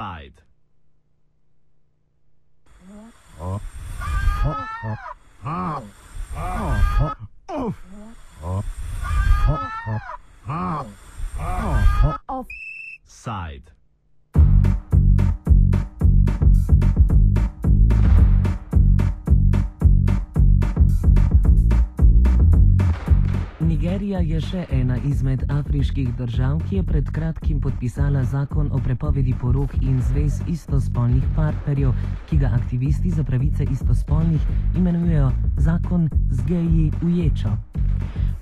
Side. Oh. Oh. Oh. Je še ena izmed afriških držav, ki je pred kratkim podpisala zakon o prepovedi porok in zvez istospolnih partnerjev, ki ga aktivisti za pravice istospolnih imenujejo zakon z geji uječo.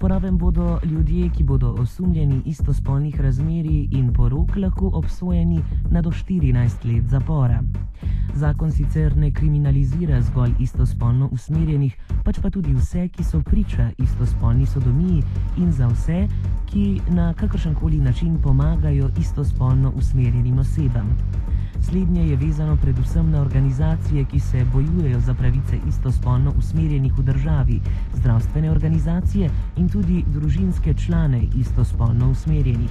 Poraven bodo ljudje, ki bodo osumljeni istospolnih razmerij in porok, lahko obsojeni na do 14 let zapora. Zakon sicer ne kriminalizira zgolj istospolno usmerjenih, pač pa tudi vse, ki so priča istospolni sodomiji in za vse, ki na kakršen koli način pomagajo istospolno usmerjenim osebam. Slednje je vezano predvsem na organizacije, ki se bojujejo za pravice istospolno usmerjenih v državi, zdravstvene organizacije in tudi družinske člane istospolno usmerjenih.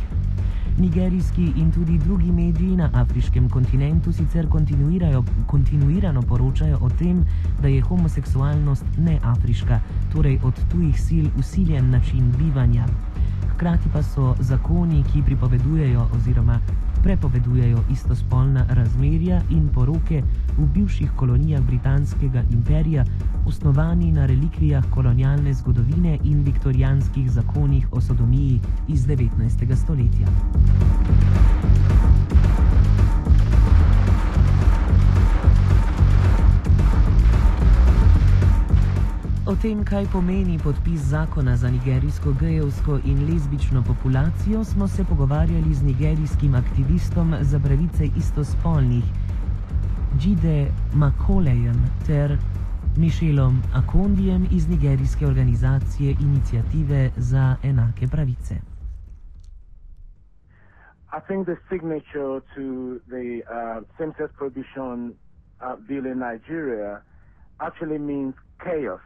Nigerijski in tudi drugi mediji na afriškem kontinentu sicer kontinuirano poročajo o tem, da je homoseksualnost neafriška, torej od tujih sil usiljen način bivanja. Hkrati pa so zakoni, ki pripovedujejo oziroma prepovedujejo istospolna razmerja in poroke v bivših kolonijah Britanskega imperija, osnovani na relikvijah kolonialne zgodovine in viktorijanskih zakonih o sodomiji iz 19. stoletja. O tem, kaj pomeni podpis zakona za nigerijsko gejevsko in lezbično populacijo, smo se pogovarjali z nigerijskim aktivistom za pravice istospolnih, Džide Makolejem ter Mišelom Akondijem iz nigerijske organizacije Inicijative za enake pravice. I think the signature to the uh, same-sex prohibition uh, bill in Nigeria actually means chaos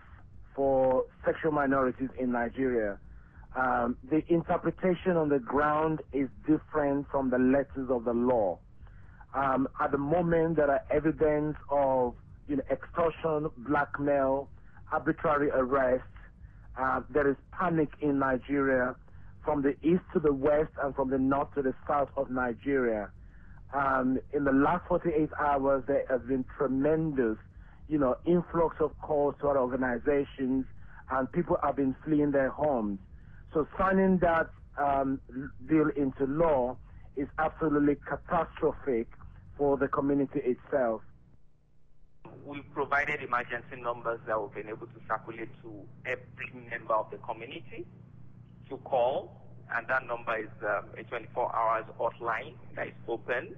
for sexual minorities in Nigeria. Um, the interpretation on the ground is different from the letters of the law. Um, at the moment, there are evidence of you know, extortion, blackmail, arbitrary arrest. Uh, there is panic in Nigeria from the east to the west and from the north to the south of Nigeria. Um, in the last 48 hours, there has been tremendous you know, influx of calls to our organizations, and people have been fleeing their homes. So signing that um, bill into law is absolutely catastrophic for the community itself. We've provided emergency numbers that we've been able to circulate to every member of the community to call, and that number is um, a 24 hours hotline that is open.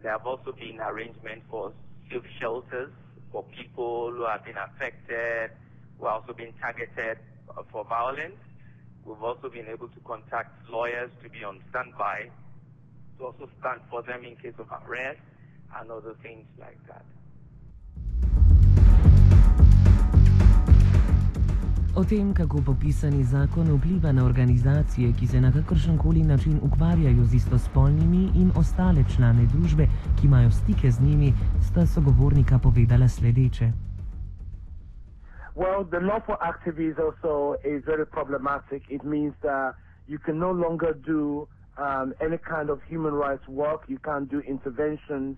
There have also been arrangements for safe shelters for people who have been affected, who are also being targeted for violence. We've also been able to contact lawyers to be on standby, to also stand for them in case of arrest and other things like that. O tem, kako popisani zakon vpliva na organizacije, ki se na kakršen koli način ukvarjajo z istospolnimi in ostale člane družbe, ki imajo stike z njimi, sta sogovornika povedala sledeče. Well, the law for activists also is very problematic. It means that you can no longer do um, any kind of human rights work. You can't do interventions.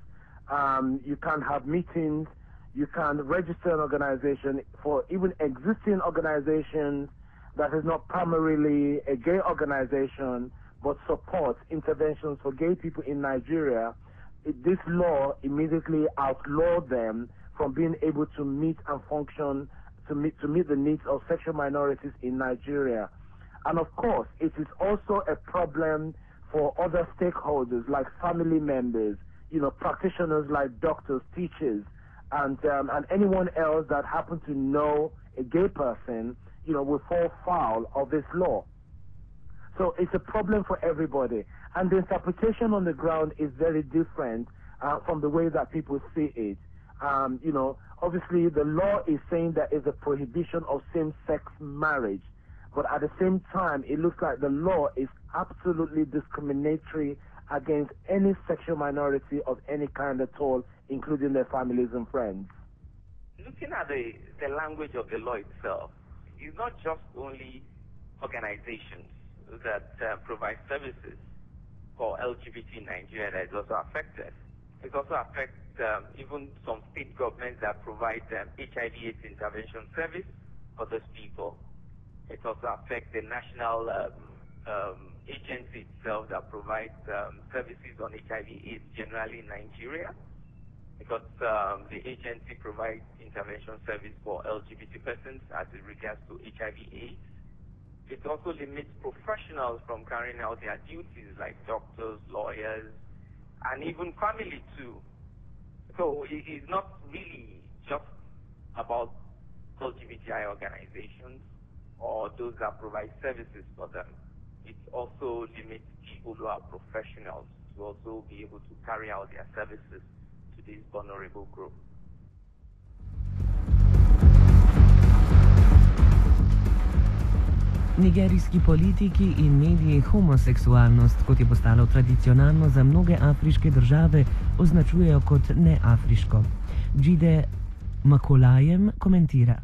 Um, you can't have meetings. You can register an organization for even existing organizations that is not primarily a gay organization but supports interventions for gay people in Nigeria. This law immediately outlawed them from being able to meet and function to meet to meet the needs of sexual minorities in Nigeria. And of course, it is also a problem for other stakeholders like family members, you know, practitioners like doctors, teachers, and um, and anyone else that happens to know a gay person, you know, will fall foul of this law. So it's a problem for everybody, and the interpretation on the ground is very different uh, from the way that people see it. Um, you know, obviously the law is saying that is a prohibition of same-sex marriage, but at the same time, it looks like the law is absolutely discriminatory against any sexual minority of any kind at all, including their families and friends. Looking at the, the language of the law itself, it's not just only organizations that uh, provide services for LGBT Nigeria that is also affected. It also affects um, even some state governments that provide um, HIV/AIDS intervention service for those people. It also affects the national um, um agency itself that provides um, services on HIV/AIDS generally in Nigeria, because um, the agency provides intervention service for LGBT persons as it regards to HIV/AIDS. It also limits professionals from carrying out their duties like doctors, lawyers, and even family too. So it is not really just about LGBTI organizations or those that provide services for them. It also limits people who are professionals to also be able to carry out their services this vulnerable group. Nigerijski politiki in mediji homoseksualnost, kot je postalo tradicionalno za mnoge afriške države, označujejo kot neafriško. Džide Makolajem komentira.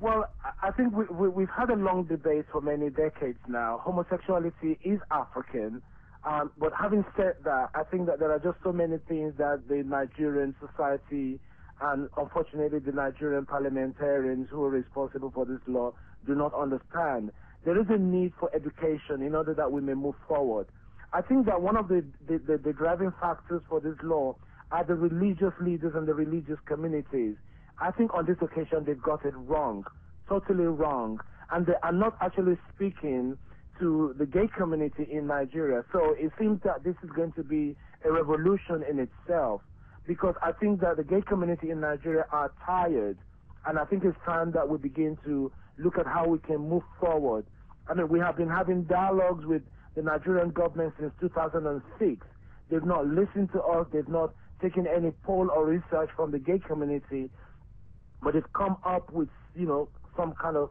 Well, I think we, we, we've had a long debate for many decades now. Homosexuality is African. Um, but having said that, I think that there are just so many things that the Nigerian society and unfortunately the Nigerian parliamentarians who are responsible for this law do not understand. There is a need for education in order that we may move forward. I think that one of the, the, the, the driving factors for this law are the religious leaders and the religious communities. I think on this occasion they've got it wrong, totally wrong, and they are not actually speaking to the gay community in Nigeria. So it seems that this is going to be a revolution in itself because I think that the gay community in Nigeria are tired, and I think it's time that we begin to look at how we can move forward. I mean, we have been having dialogues with the Nigerian government since 2006. They've not listened to us. They've not taken any poll or research from the gay community, but they've come up with, you know, some kind of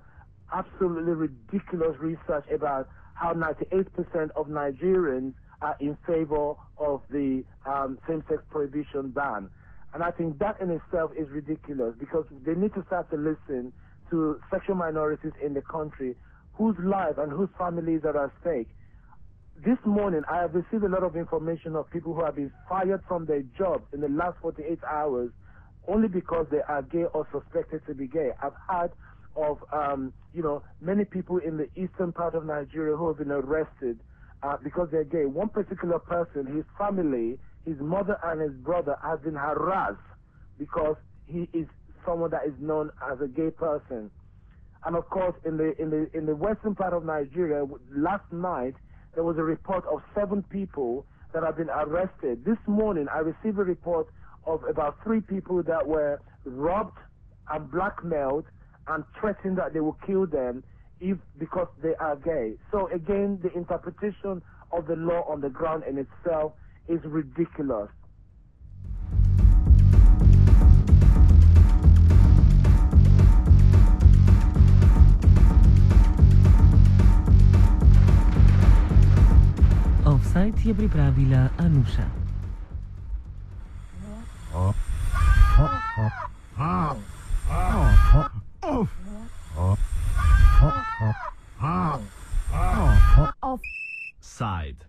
absolutely ridiculous research about how 98% of Nigerians are in favor of the um, same-sex prohibition ban. And I think that in itself is ridiculous because they need to start to listen to sexual minorities in the country whose lives and whose families are at stake. This morning, I have received a lot of information of people who have been fired from their jobs in the last 48 hours only because they are gay or suspected to be gay. I've heard of, um, you know, many people in the eastern part of Nigeria who have been arrested uh, because they're gay. One particular person, his family, his mother and his brother have been harassed because he is someone that is known as a gay person. And of course, in the in the in the western part of Nigeria, last night there was a report of seven people that have been arrested. This morning, I received a report of about three people that were robbed and blackmailed and threatened that they will kill them if because they are gay. So again, the interpretation of the law on the ground in itself is ridiculous. Offside je pripravila Anuša. Offside.